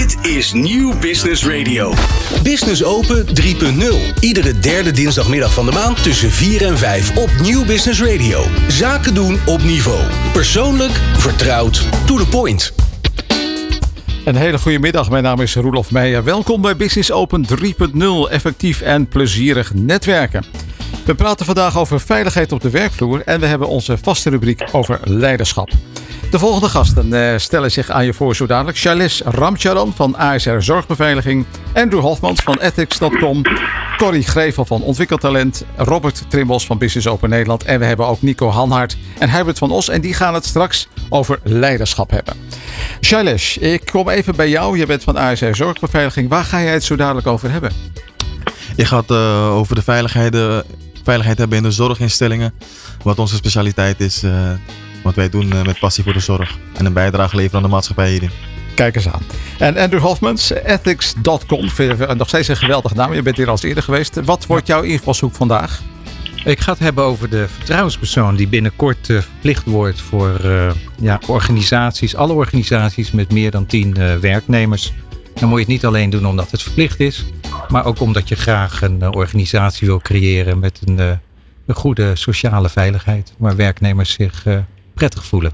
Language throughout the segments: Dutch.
Dit is Nieuw Business Radio. Business Open 3.0. Iedere derde dinsdagmiddag van de maand tussen 4 en 5 op Nieuw Business Radio. Zaken doen op niveau. Persoonlijk, vertrouwd, to the point. Een hele goede middag. Mijn naam is Roelof Meijer. Welkom bij Business Open 3.0. Effectief en plezierig netwerken. We praten vandaag over veiligheid op de werkvloer en we hebben onze vaste rubriek over leiderschap. De volgende gasten uh, stellen zich aan je voor zo dadelijk. Charles Ramcharan van ASR Zorgbeveiliging. Andrew Hofmans van Ethics.com. Corrie Grevel van Ontwikkeltalent. Robert Trimbos van Business Open Nederland. En we hebben ook Nico Hanhart en Herbert van Os. En die gaan het straks over leiderschap hebben. Charles, ik kom even bij jou. Je bent van ASR Zorgbeveiliging. Waar ga jij het zo dadelijk over hebben? Je gaat uh, over de veiligheid, veiligheid hebben in de zorginstellingen. Wat onze specialiteit is. Uh, wat wij doen met passie voor de zorg. En een bijdrage leveren aan de maatschappij hierin. Kijk eens aan. En Andrew Hofmans, ethics.com. Nog steeds een geweldige naam. Je bent hier al eerder geweest. Wat wordt jouw invalshoek vandaag? Ik ga het hebben over de vertrouwenspersoon die binnenkort uh, verplicht wordt voor uh, ja, organisaties, alle organisaties met meer dan 10 uh, werknemers. Dan moet je het niet alleen doen omdat het verplicht is, maar ook omdat je graag een organisatie wil creëren met een, een goede sociale veiligheid, waar werknemers zich prettig voelen.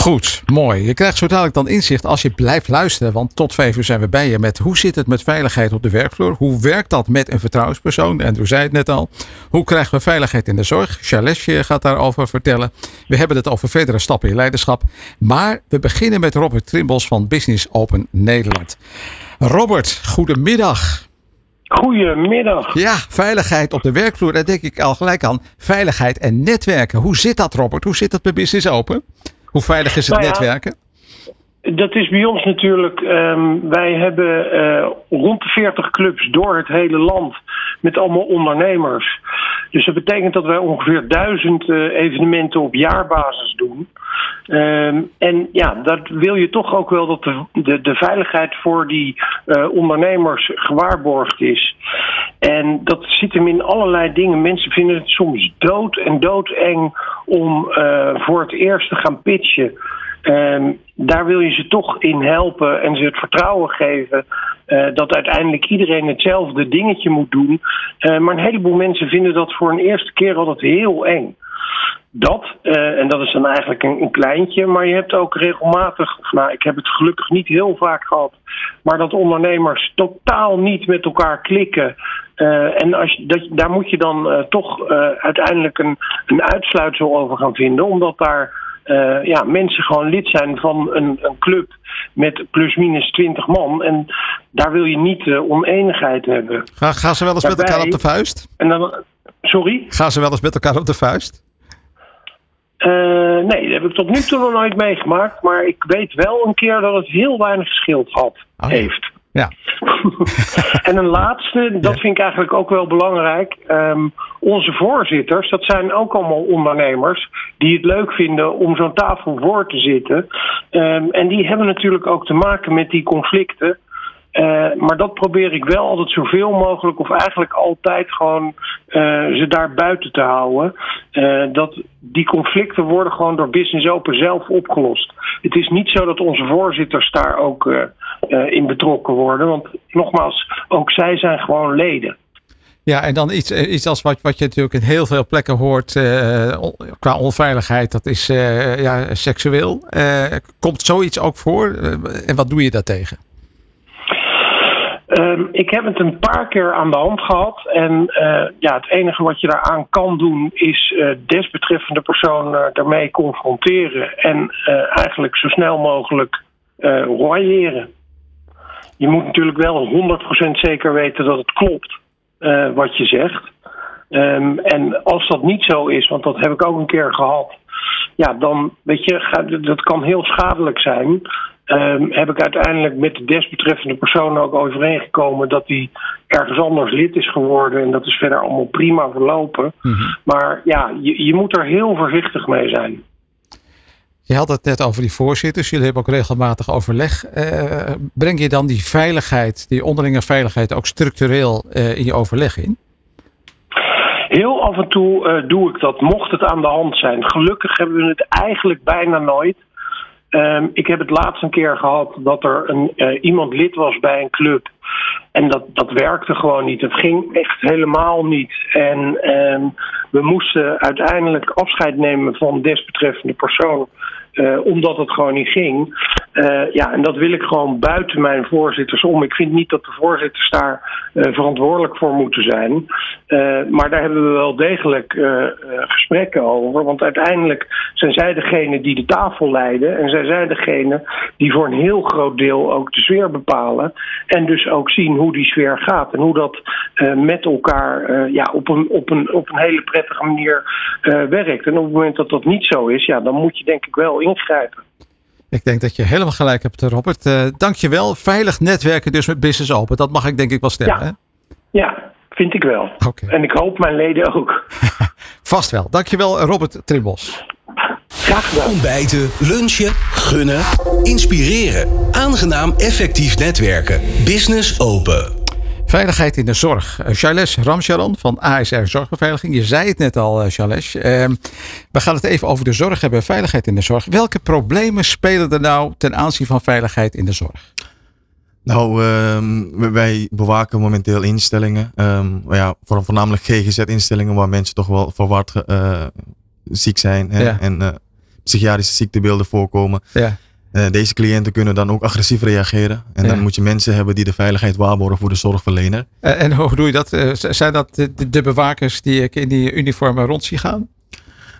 Goed, mooi. Je krijgt zo dadelijk dan inzicht als je blijft luisteren. Want tot vijf uur zijn we bij je met hoe zit het met veiligheid op de werkvloer? Hoe werkt dat met een vertrouwenspersoon? Andrew zei het net al. Hoe krijgen we veiligheid in de zorg? Charlesje gaat daarover vertellen. We hebben het over verdere stappen in leiderschap. Maar we beginnen met Robert Trimbos van Business Open Nederland. Robert, goedemiddag. Goedemiddag. Ja, veiligheid op de werkvloer. Daar denk ik al gelijk aan. Veiligheid en netwerken. Hoe zit dat, Robert? Hoe zit dat bij Business Open? Hoe veilig is het nou ja, netwerken? Dat is bij ons natuurlijk. Um, wij hebben uh, rond de 40 clubs door het hele land met allemaal ondernemers. Dus dat betekent dat wij ongeveer duizend uh, evenementen op jaarbasis doen. Um, en ja, dat wil je toch ook wel dat de, de, de veiligheid voor die uh, ondernemers gewaarborgd is. En dat zit hem in allerlei dingen. Mensen vinden het soms dood en doodeng om uh, voor het eerst te gaan pitchen. Um, daar wil je ze toch in helpen en ze het vertrouwen geven uh, dat uiteindelijk iedereen hetzelfde dingetje moet doen. Uh, maar een heleboel mensen vinden dat voor een eerste keer altijd heel eng. Dat, uh, en dat is dan eigenlijk een, kleintje, maar je hebt ook regelmatig, nou ik heb het gelukkig niet heel vaak gehad, maar dat ondernemers totaal niet met elkaar klikken. En als dat, daar moet je dan toch uiteindelijk een, een uitsluitsel over gaan vinden, omdat daar uh, ja, mensen gewoon lid zijn van een, een club met plusminus 20 man. En daar wil je niet uh, oneenigheid hebben. Ga, gaan ze wel eens Daarbij, met elkaar op de vuist? En dan, sorry? Gaan ze wel eens met elkaar op de vuist? Uh, nee, dat heb ik tot nu toe nog nooit meegemaakt. Maar ik weet wel een keer dat het heel weinig geschild had, oh, heeft. Ja. en een laatste, dat vind ik eigenlijk ook wel belangrijk. Um, onze voorzitters, dat zijn ook allemaal ondernemers die het leuk vinden om zo'n tafel voor te zitten. Um, en die hebben natuurlijk ook te maken met die conflicten. Uh, maar dat probeer ik wel altijd zoveel mogelijk, of eigenlijk altijd gewoon uh, ze daar buiten te houden. Uh, dat die conflicten worden gewoon door Business Open zelf opgelost. Het is niet zo dat onze voorzitters daar ook in betrokken worden. Want nogmaals, ook zij zijn gewoon leden. Ja, en dan iets, iets als wat, wat je natuurlijk in heel veel plekken hoort qua onveiligheid, dat is ja, seksueel. komt zoiets ook voor? en wat doe je daartegen? Um, ik heb het een paar keer aan de hand gehad. En uh, ja, het enige wat je daaraan kan doen is uh, desbetreffende persoon uh, daarmee confronteren. En eigenlijk zo snel mogelijk royeren. Je moet natuurlijk wel 100% zeker weten dat het klopt wat je zegt. Um, en als dat niet zo is, want dat heb ik ook een keer gehad. Ja, dan weet je, dat kan heel schadelijk zijn. Um, heb ik uiteindelijk met de desbetreffende persoon ook overeengekomen dat hij ergens anders lid is geworden. En dat is verder allemaal prima verlopen. Mm -hmm. Maar ja, je, je moet er heel voorzichtig mee zijn. Je had het net over die voorzitters. Jullie hebben ook regelmatig overleg. Uh, breng je dan die veiligheid, die onderlinge veiligheid, ook structureel uh, in je overleg in? Heel af en toe uh, doe ik dat, mocht het aan de hand zijn. Gelukkig hebben we het eigenlijk bijna nooit. Ehm, ik heb het laatst een keer gehad dat er een, eh, iemand lid was bij een club. En dat, dat werkte gewoon niet. Het ging echt helemaal niet. En ehm, we moesten uiteindelijk afscheid nemen van desbetreffende persoon. Uh, omdat het gewoon niet ging. Uh, ja, en dat wil ik gewoon buiten mijn voorzitters om. Ik vind niet dat de voorzitters daar uh, verantwoordelijk voor moeten zijn. maar daar hebben we wel degelijk gesprekken over. Want uiteindelijk zijn zij degene die de tafel leiden. En zij zijn degene die voor een heel groot deel ook de sfeer bepalen. En dus ook zien hoe die sfeer gaat. En hoe dat met elkaar ja, op, een, op, een, op een hele prettige manier werkt. En op het moment dat dat niet zo is, ja, dan moet je denk ik wel ingrijpen. Ik denk dat je helemaal gelijk hebt, Robert. Uh, Dank je wel. Veilig netwerken dus met Business Open. Dat mag ik denk ik wel stellen. Ja, hè? ja vind ik wel. Okay. En ik hoop mijn leden ook. Vast wel. Dank je wel, Robert Trimbos. Graag gedaan. Ontbijten, lunchen, gunnen, inspireren. Aangenaam effectief netwerken. Business Open. Veiligheid in de zorg. Charles Ramcharan van ASR Zorgbeveiliging. Je zei het net al, Charles. Uh, we gaan het even over de zorg hebben. Veiligheid in de zorg. Welke problemen spelen er nou ten aanzien van veiligheid in de zorg? Nou, um, wij bewaken momenteel instellingen. Um, ja, voornamelijk GGZ-instellingen waar mensen toch wel verward uh, ziek zijn. Hè, Ja. En uh, psychiatrische ziektebeelden voorkomen. Ja. Uh, deze cliënten kunnen dan ook agressief reageren. En Ja. dan moet je mensen hebben die de veiligheid waarborgen voor de zorgverlener. Eh, en hoe doe je dat? Eh, zijn dat de, de bewakers die ik in die uniformen rond zie gaan?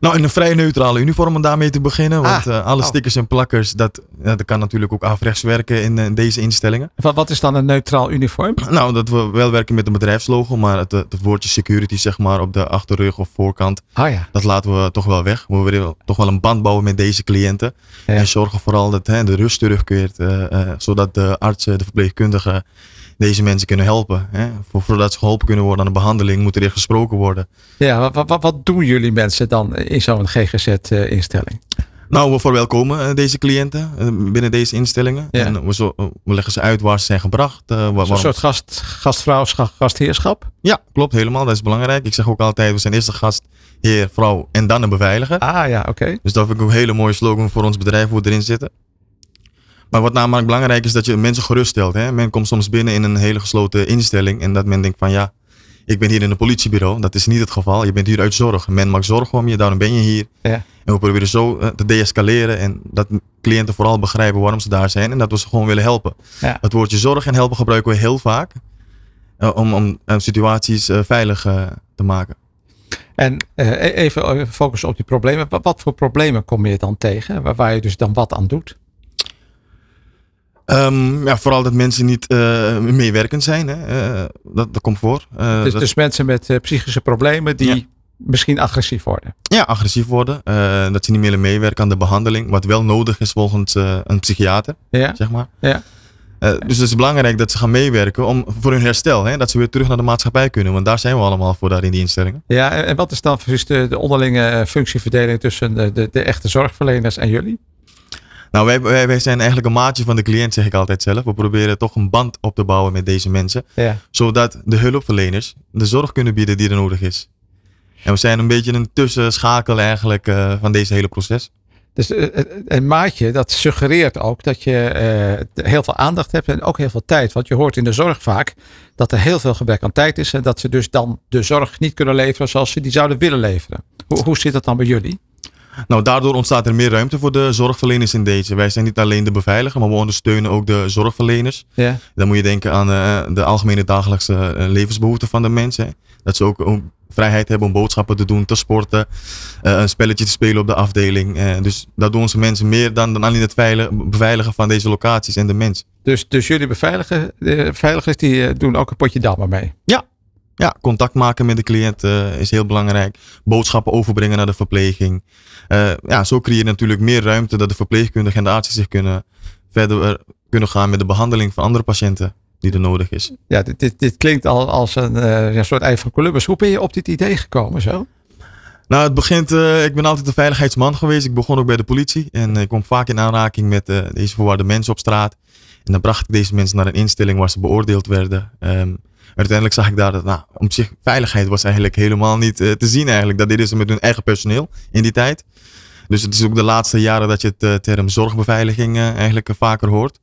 Nou, in een vrij neutrale uniform om daarmee te beginnen. Want Ah, eh, alle oh. stickers en plakkers, dat, dat kan natuurlijk ook averechts werken in, eh, deze instellingen. Wat, wat is dan een neutraal uniform? Nou, dat we wel werken met een bedrijfslogo, maar het, het woordje security zeg maar op de achterrug of voorkant, Ah ja. dat laten we toch wel weg. We willen toch wel een band bouwen met deze cliënten. Ja. En zorgen vooral dat hè, de rust terugkeert, eh, eh, zodat de artsen, de verpleegkundigen deze mensen kunnen helpen. Hè. Voor, voordat ze geholpen kunnen worden aan de behandeling, moet er eerst gesproken worden. Ja, wat, wat, wat doen jullie mensen dan in zo'n GGZ-instelling? Nou, we verwelkomen eh, deze cliënten eh, binnen deze instellingen. Ja. En we, zo, we leggen ze uit waar ze zijn gebracht. eh, waar- Een soort gast, gastvrouw, scha- gastheerschap? Ja, klopt helemaal. Dat is belangrijk. Ik zeg ook altijd, we zijn eerst de gast, heer, vrouw en dan een beveiliger. Ah ja, oké. Dus dat vind ik ook een hele mooie slogan voor ons bedrijf, hoe we erin zitten. Maar wat namelijk belangrijk is, dat je mensen geruststelt. Hè? Men komt soms binnen in een hele gesloten instelling en dat men denkt van ja, ik ben hier in een politiebureau. Dat is niet het geval. Je bent hier uit zorg. Men maakt zorgen om je, daarom ben je hier. Ja. En we proberen zo eh, te deescaleren en dat cliënten vooral begrijpen waarom ze daar zijn en dat we ze gewoon willen helpen. Ja. Het woordje zorg en helpen gebruiken we heel vaak eh, om, om eh, situaties veilig te maken. En e- even focussen op die problemen. Wat, wat voor problemen kom je dan tegen? Waar, waar je dus dan wat aan doet? Ehm, ja, vooral dat mensen niet eh, meewerkend zijn. Hè? Eh, dat, dat komt voor. Eh, Dus, dat- dus mensen met psychische problemen die Ja. misschien agressief worden. Ja, agressief worden. dat ze niet meer meewerken aan de behandeling. Wat wel nodig is volgens een psychiater, Ja? zeg maar. Ja. Dus het is belangrijk dat ze gaan meewerken om, voor hun herstel. Hè? Dat ze weer terug naar de maatschappij kunnen. Want daar zijn we allemaal voor daar in die instellingen. Ja, en wat is dan precies de, de onderlinge functieverdeling tussen de, de, de echte zorgverleners en jullie? Nou, wij, wij, wij zijn eigenlijk een maatje van de cliënt, zeg ik altijd zelf. We proberen toch een band op te bouwen met deze mensen. Ja. Zodat de hulpverleners de zorg kunnen bieden die er nodig is. En we zijn een beetje een tussenschakel eigenlijk eh, van deze hele proces. Dus eh, eh, een maatje, dat suggereert ook dat je heel veel aandacht hebt en ook heel veel tijd. Want je hoort in de zorg vaak dat er heel veel gebrek aan tijd is en dat ze dus dan de zorg niet kunnen leveren zoals ze die zouden willen leveren. Hoe, hoe zit dat dan bij jullie? Nou, daardoor ontstaat er meer ruimte voor de zorgverleners in deze. Wij zijn niet alleen de beveiliger, maar we ondersteunen ook de zorgverleners. Ja. Dan moet je denken aan eh, de algemene dagelijkse eh, levensbehoeften van de mensen. hè. Dat ze ook, ook vrijheid hebben om boodschappen te doen, te sporten, eh, een spelletje te spelen op de afdeling. Eh, dus dat doen onze mensen meer dan, dan alleen het veilig- beveiligen van deze locaties en de mens. Dus, dus jullie beveiligers die eh, doen ook een potje dammer mee. Ja, contact maken met de cliënt eh, is heel belangrijk. Boodschappen overbrengen naar de verpleging. Eh, ja, zo creëer je natuurlijk meer ruimte dat de verpleegkundigen en de artsen zich kunnen verder eh, kunnen gaan met de behandeling van andere patiënten die er nodig is. Ja, dit, dit, dit klinkt al als een ja, soort ei van Columbus. Hoe ben je op dit idee gekomen zo? Nou, het begint, ik ben altijd een veiligheidsman geweest. Ik begon ook bij de politie en ik kwam vaak in aanraking met deze verwarde mensen op straat. En dan bracht ik deze mensen naar een instelling waar ze beoordeeld werden. Ehm, uiteindelijk zag ik daar dat, nou, op zich, veiligheid was eigenlijk helemaal niet eh, te zien eigenlijk. Dat deden ze met hun eigen personeel in die tijd. Dus het is ook de laatste jaren dat je het uh, term zorgbeveiliging uh, eigenlijk vaker hoort.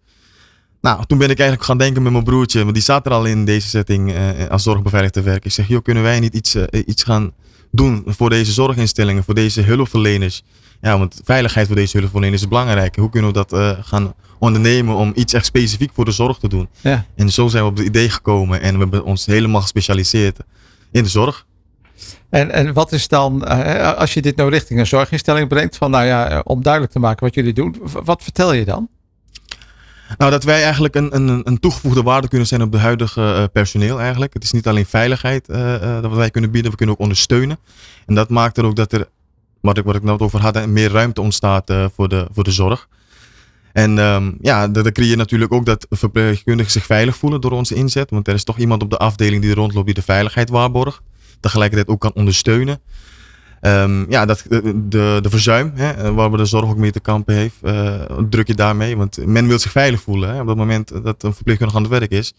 Nou, toen ben ik eigenlijk gaan denken met mijn broertje, want die zat er al in deze setting als zorgbeveiliger te werken. Ik zeg, joh, kunnen wij niet iets, iets gaan doen voor deze zorginstellingen, voor deze hulpverleners? Ja, want veiligheid voor deze hulpverleners is belangrijk. Hoe kunnen we dat gaan ondernemen om iets echt specifiek voor de zorg te doen? Ja. En zo zijn we op het idee gekomen en we hebben ons helemaal gespecialiseerd in de zorg. En, en wat is dan, uh, als je dit nou richting een zorginstelling brengt, van nou ja, om duidelijk te maken wat jullie doen, wat vertel je dan? Nou, dat wij eigenlijk een, een, een toegevoegde waarde kunnen zijn op de huidige personeel eigenlijk. Het is niet alleen veiligheid uh, dat wij kunnen bieden, we kunnen ook ondersteunen. En dat maakt er ook dat er, wat ik, wat ik nou over had, meer ruimte ontstaat voor, de, voor de zorg. En um, ja, dan creëer je natuurlijk ook dat verpleegkundigen zich veilig voelen door onze inzet. Want er is toch iemand op de afdeling die rondloopt die de veiligheid waarborgt tegelijkertijd ook kan ondersteunen. Um, ja, dat, de, de verzuim, hè, waar we de zorg ook mee te kampen heeft, uh, druk je daarmee. Want men wil zich veilig voelen. Hè, op het moment dat een verpleegkundige aan het werk is,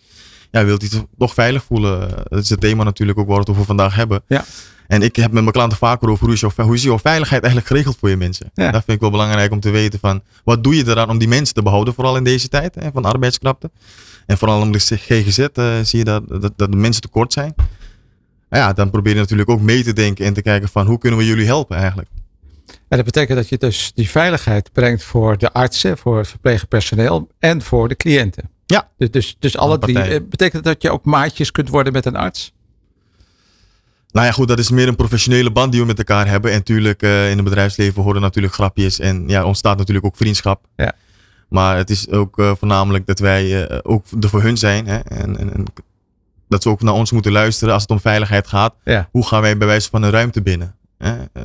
ja, wil hij toch veilig voelen. Dat is het thema natuurlijk ook waar we het over vandaag hebben. Ja. En ik heb met mijn klanten vaker over hoe is, jouw, hoe is jouw veiligheid eigenlijk geregeld voor je mensen. Ja. Dat vind ik wel belangrijk om te weten van wat doe je eraan om die mensen te behouden, vooral in deze tijd hè, van arbeidskrapte. En vooral om de GGZ uh, zie je dat, dat, dat de mensen tekort zijn ja, dan probeer je natuurlijk ook mee te denken en te kijken van hoe kunnen we jullie helpen eigenlijk. En dat betekent dat je dus die veiligheid brengt voor de artsen, voor het verpleegpersoneel en voor de cliënten. Ja. Dus, dus, dus alle drie. Betekent dat je ook maatjes kunt worden met een arts? Nou ja, goed, dat is meer een professionele band die we met elkaar hebben. En natuurlijk, uh, in het bedrijfsleven horen natuurlijk grapjes en ja, ontstaat natuurlijk ook vriendschap. Ja. Maar het is ook uh, voornamelijk dat wij uh, ook er voor hun zijn. Hè? En, en, en dat ze ook naar ons moeten luisteren als het om veiligheid gaat. Ja. Hoe gaan wij bij wijze van een ruimte binnen?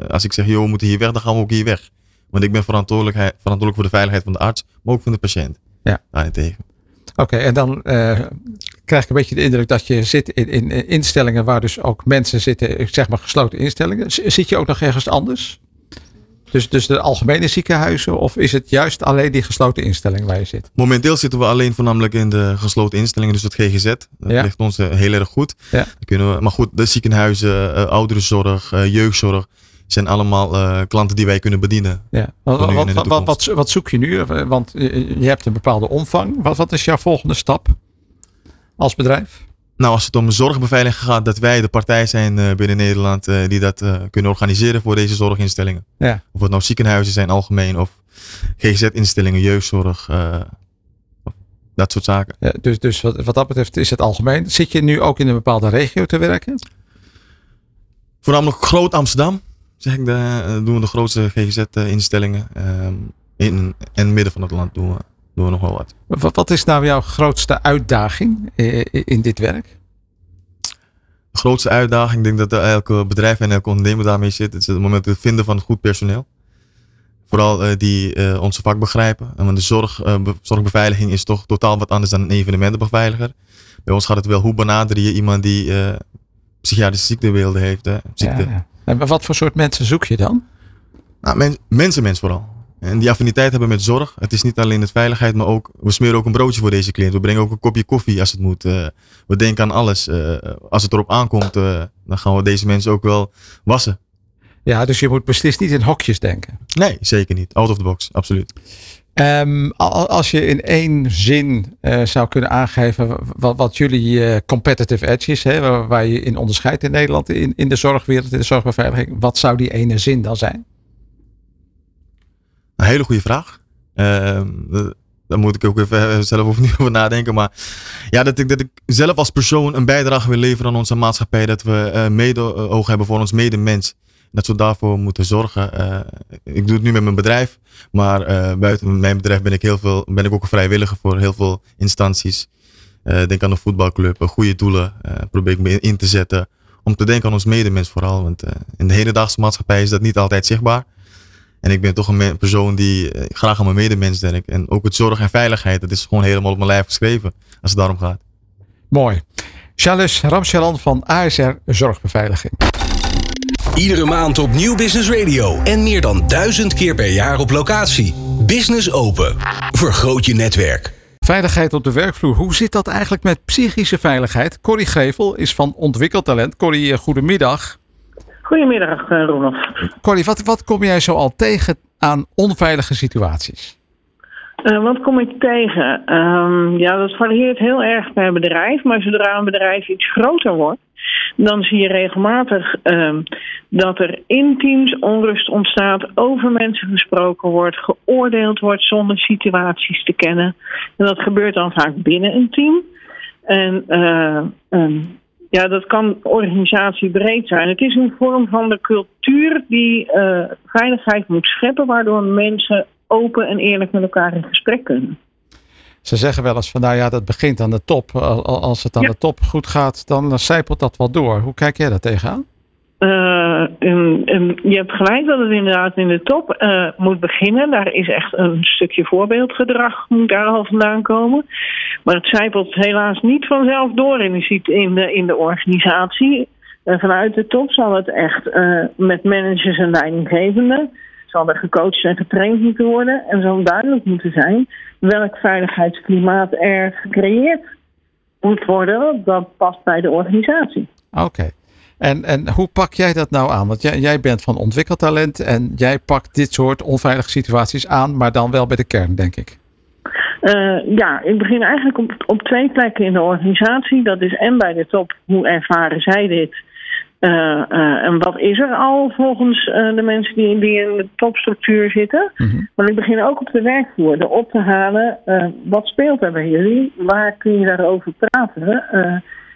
Als ik zeg, joh, we moeten hier weg, dan gaan we ook hier weg. Want ik ben verantwoordelijk, verantwoordelijk voor de veiligheid van de arts, maar ook van de patiënt. Ja. Daarentegen. Oké, okay, en dan uh, krijg ik een beetje de indruk dat je zit in, in, instellingen waar dus ook mensen zitten, zeg maar gesloten instellingen. Zit je ook nog ergens anders? Dus, dus de algemene ziekenhuizen of is het juist alleen die gesloten instelling waar je zit? Momenteel zitten we alleen voornamelijk in de gesloten instellingen, dus het GGZ. Dat ja. ligt ons heel erg goed. Ja. Kunnen we, maar goed, de ziekenhuizen, ouderenzorg, jeugdzorg zijn allemaal uh, klanten die wij kunnen bedienen. Ja. Wat, wat, wat, wat, zoek je nu? Want je hebt een bepaalde omvang. Wat, wat is jouw volgende stap als bedrijf? Nou, als het om zorgbeveiliging gaat, dat wij de partij zijn uh, binnen Nederland uh, die dat kunnen organiseren voor deze zorginstellingen. Ja. Of het nou ziekenhuizen zijn algemeen of GGZ-instellingen, jeugdzorg, dat soort zaken. Ja, dus dus wat, wat, dat betreft is het algemeen. Zit je nu ook in een bepaalde regio te werken? Voornamelijk Groot Amsterdam, zeg ik, de, doen we de grootste GGZ-instellingen. Um, in en midden van het land doen we doen we nog wel wat. Wat, wat is nou jouw grootste uitdaging in dit werk? De grootste uitdaging, ik denk dat elke bedrijf en elke ondernemer daarmee zit, is het moment het vinden van goed personeel. Vooral uh, die uh, onze vak begrijpen. Want de zorg, uh, zorgbeveiliging is toch totaal wat anders dan een evenementenbeveiliger. Bij ons gaat het wel, hoe benader je iemand die psychiatrische ziektebeelden heeft. Hè? Ziekte. Ja, ja. En wat voor soort mensen zoek je dan? Nou, men, mensenmens vooral. En die affiniteit hebben met zorg. Het is niet alleen het veiligheid, maar ook, we smeren ook een broodje voor deze cliënt. We brengen ook een kopje koffie als het moet. Uh, we denken aan alles. Uh, als het erop aankomt, uh, dan gaan we deze mensen ook wel wassen. Ja, dus je moet beslist niet in hokjes denken. Nee, zeker niet. Out of the box, absoluut. Um, als je in één zin zou kunnen aangeven wat, jullie competitive edge is, hè, waar, je in onderscheidt in Nederland in, in de zorgwereld, in de zorgbeveiliging, wat zou die ene zin dan zijn? Een hele goede vraag. Uh, daar moet ik ook even zelf opnieuw over nadenken. Maar ja, dat ik, dat ik zelf als persoon een bijdrage wil leveren aan onze maatschappij. Dat we uh, mede-oog hebben voor ons medemens. Dat we daarvoor moeten zorgen. Uh, ik doe het nu met mijn bedrijf. Maar uh, buiten mijn bedrijf ben ik, heel veel, ben ik ook een vrijwilliger voor heel veel instanties. denk aan een voetbalclub, goede doelen. probeer ik me in te zetten. Om te denken aan ons medemens vooral. Want in de hedendaagse maatschappij is dat niet altijd zichtbaar. En ik ben toch een persoon die graag aan mijn medemens denkt. En ook het zorg en veiligheid, dat is gewoon helemaal op mijn lijf geschreven. Als het daarom gaat. Mooi. Charles Ramsjalan van ASR Zorgbeveiliging. Iedere maand op Nieuw Business Radio. En meer dan duizend keer per jaar op locatie. Business Open. Vergroot je netwerk. Veiligheid op de werkvloer. Hoe zit dat eigenlijk met psychische veiligheid? Corrie Gevel is van Ontwikkeltalent. Corrie, goedemiddag. Goedemiddag, Ronald. Corrie, wat, wat kom jij zo al tegen aan onveilige situaties? Uh, wat kom ik tegen? Um, ja, dat varieert heel erg per bedrijf. Maar zodra een bedrijf iets groter wordt, dan zie je regelmatig um, dat er in teams onrust ontstaat, over mensen gesproken wordt, geoordeeld wordt zonder situaties te kennen. En dat gebeurt dan vaak binnen een team. En uh, um, ja, dat kan organisatiebreed zijn. Het is een vorm van de cultuur die uh, veiligheid moet scheppen, waardoor mensen open en eerlijk met elkaar in gesprek kunnen. Ze zeggen wel eens van nou ja, dat begint aan de top. Als het aan de top goed gaat, dan zijpelt dat wel door. Hoe kijk jij daar tegenaan? Uh, je hebt gelijk dat het inderdaad in de top uh, moet beginnen. Daar is echt een stukje voorbeeldgedrag moet daar al vandaan komen. Maar het zijpelt helaas niet vanzelf door in de, in de, in de organisatie. Uh, vanuit de top zal het echt met managers en leidinggevenden zal er gecoacht en getraind moeten worden. En zal duidelijk moeten zijn welk veiligheidsklimaat er gecreëerd moet worden. Dat past bij de organisatie. Oké. En, en hoe pak jij dat nou aan? Want jij, jij bent van ontwikkeltalent en jij pakt dit soort onveilige situaties aan, maar dan wel bij de kern, denk ik. Uh, ja, ik begin eigenlijk op, op twee plekken in de organisatie. Dat is en bij de top, hoe ervaren zij dit? Uh, uh, en wat is er al volgens de mensen die, die, in de topstructuur zitten? Mm Maar ik begin ook op de werkvloer, er op te halen. wat speelt er bij jullie? Waar kun je daarover praten?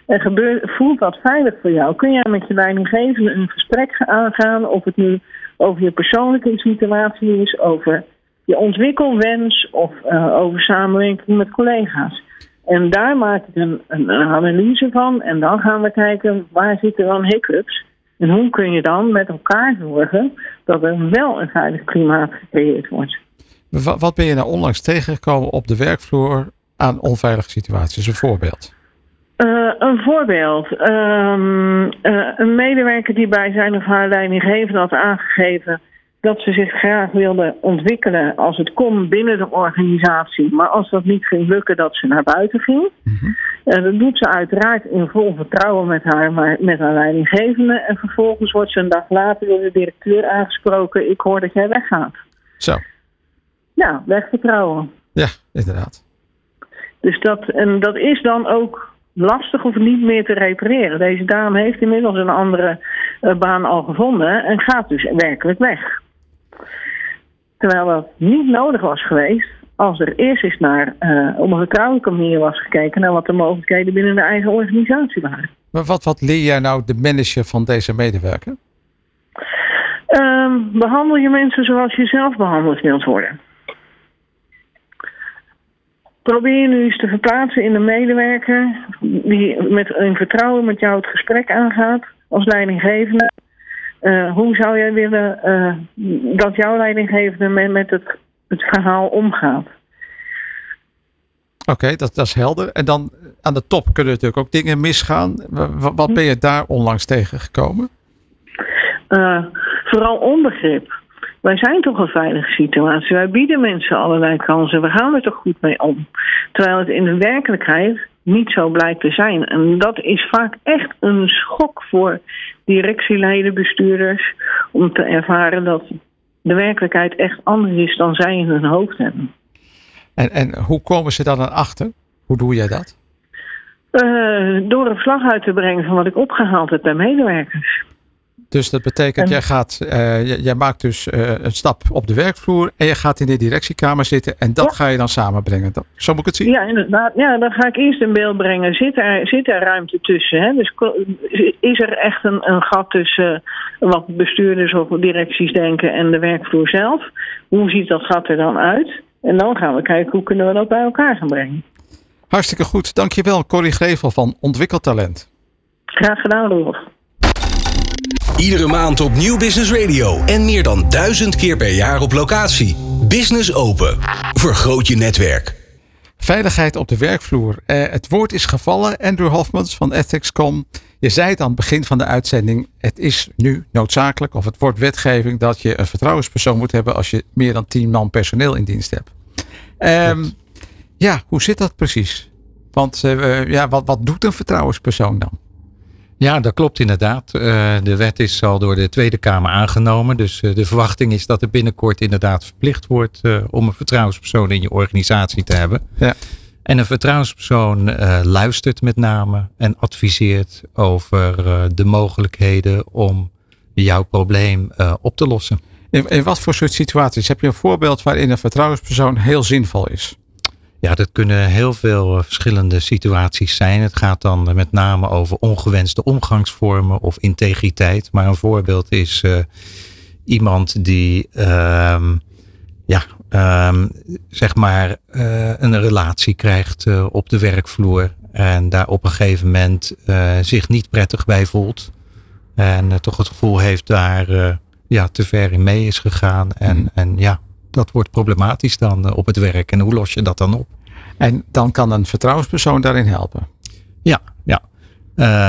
En gebeurt, voelt dat veilig voor jou? Kun jij met je leidinggevende een gesprek aangaan? Of het nu over je persoonlijke situatie is, over je ontwikkelwens of uh, over samenwerking met collega's. En daar maak ik een, een, analyse van. En dan gaan we kijken waar zitten dan hiccups. En hoe kun je dan met elkaar zorgen dat er wel een veilig klimaat gecreëerd wordt. Wat ben je nou onlangs tegengekomen op de werkvloer aan onveilige situaties? Een voorbeeld. Uh, een voorbeeld. Um, uh, een medewerker die bij zijn of haar leidinggevende had aangegeven dat ze zich graag wilde ontwikkelen als het kon binnen de organisatie. Maar als dat niet ging lukken, dat ze naar buiten ging. Mm -hmm. uh, dat doet ze uiteraard in vol vertrouwen met haar, maar met haar leidinggevende. En vervolgens wordt ze een dag later door de directeur aangesproken. Ik hoor dat jij weggaat. Zo. Ja, wegvertrouwen. Ja, inderdaad. Dus dat, en dat is dan ook lastig of niet meer te repareren. Deze dame heeft inmiddels een andere uh, baan al gevonden en gaat dus werkelijk weg. Terwijl dat niet nodig was geweest als er eerst eens naar uh, op een vertrouwelijke manier was gekeken naar wat de mogelijkheden binnen de eigen organisatie waren. Maar wat, wat leer jij nou de manager van deze medewerker? Um, behandel je mensen zoals je zelf behandeld wilt worden. Probeer je nu eens te verplaatsen in de medewerker die met een vertrouwen met jou het gesprek aangaat als leidinggevende. Uh, hoe zou jij willen uh, dat jouw leidinggevende met, met het, het verhaal omgaat? Oké, okay, dat, dat is helder. En dan aan de top kunnen natuurlijk ook dingen misgaan. Wat, wat ben je daar onlangs tegengekomen? Uh, vooral onbegrip. Wij zijn toch een veilige situatie. Wij bieden mensen allerlei kansen. We gaan er toch goed mee om. Terwijl het in de werkelijkheid niet zo blijkt te zijn. En dat is vaak echt een schok voor directieleden, bestuurders, om te ervaren dat de werkelijkheid echt anders is dan zij in hun hoofd hebben. En, en hoe komen ze dan achter? Hoe doe jij dat? Uh, door een verslag uit te brengen van wat ik opgehaald heb bij medewerkers. Dus dat betekent, en, jij, gaat, uh, jij, maakt dus uh, een stap op de werkvloer en je gaat in de directiekamer zitten en dat ja. ga je dan samenbrengen. Dat, zo moet ik het zien? Ja, inderdaad. Ja, dan ga ik eerst in beeld brengen. Zit er, zit er ruimte tussen? Hè? Dus is er echt een, een gat tussen wat bestuurders of directies denken en de werkvloer zelf? Hoe ziet dat gat er dan uit? En dan gaan we kijken hoe kunnen we dat bij elkaar gaan brengen. Hartstikke goed. Dankjewel, Corrie Grevel van Ontwikkeltalent. Graag gedaan, Rolf. Iedere maand op Nieuw Business Radio en meer dan duizend keer per jaar op locatie. Business Open. Vergroot je netwerk. Veiligheid op de werkvloer. Eh, het woord is gevallen. Andrew Hofmans van Ethics.com. Je zei het aan het begin van de uitzending. Het is nu noodzakelijk of het wordt wetgeving dat je een vertrouwenspersoon moet hebben als je meer dan 10 man personeel in dienst hebt. Um, ja, hoe zit dat precies? Want uh, ja, wat, wat doet een vertrouwenspersoon dan? Ja, dat klopt inderdaad. Uh, de wet is al door de Tweede Kamer aangenomen. Dus uh, de verwachting is dat er binnenkort inderdaad verplicht wordt uh, om een vertrouwenspersoon in je organisatie te hebben. Ja. En een vertrouwenspersoon luistert met name en adviseert over de mogelijkheden om jouw probleem op te lossen. In, in wat voor soort situaties? Heb je een voorbeeld waarin een vertrouwenspersoon heel zinvol is? Ja, dat kunnen heel veel eh, verschillende situaties zijn. Het gaat dan met name over ongewenste omgangsvormen of integriteit. Maar een voorbeeld is uh, iemand die, uh, ja, um, zeg maar, uh, een relatie krijgt op de werkvloer. En daar op een gegeven moment zich niet prettig bij voelt. En toch het gevoel heeft daar ja, te ver in mee is gegaan. En, mm. en ja, dat wordt problematisch dan eh, op het werk. En hoe los je dat dan op? En dan kan een vertrouwenspersoon daarin helpen? Ja, ja.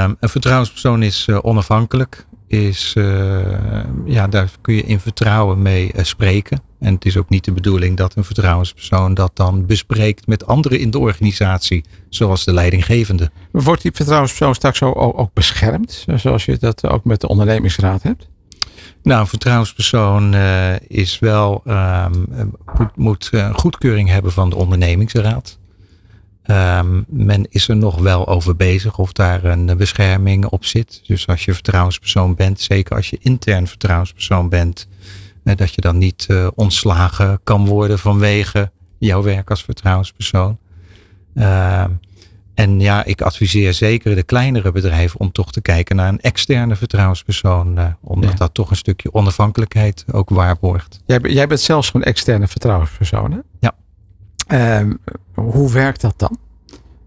Um, een vertrouwenspersoon is uh, onafhankelijk. Is, uh, ja, daar kun je in vertrouwen mee uh, spreken. En het is ook niet de bedoeling dat een vertrouwenspersoon dat dan bespreekt met anderen in de organisatie, zoals de leidinggevende. Wordt die vertrouwenspersoon straks ook, ook beschermd, zoals je dat ook met de ondernemingsraad hebt? Nou, een vertrouwenspersoon uh, is wel, um, moet, moet een goedkeuring hebben van de ondernemingsraad. Um, men is er nog wel over bezig of daar een bescherming op zit. Dus als je vertrouwenspersoon bent, zeker als je intern vertrouwenspersoon bent, uh, dat je dan niet ontslagen kan worden vanwege jouw werk als vertrouwenspersoon. Uh, en ja, ik adviseer zeker de kleinere bedrijven om toch te kijken naar een externe vertrouwenspersoon. Uh, omdat dat toch een stukje onafhankelijkheid ook waarborgt. Jij, jij bent zelfs een externe vertrouwenspersoon, hè? Ja. Uh, hoe werkt dat dan?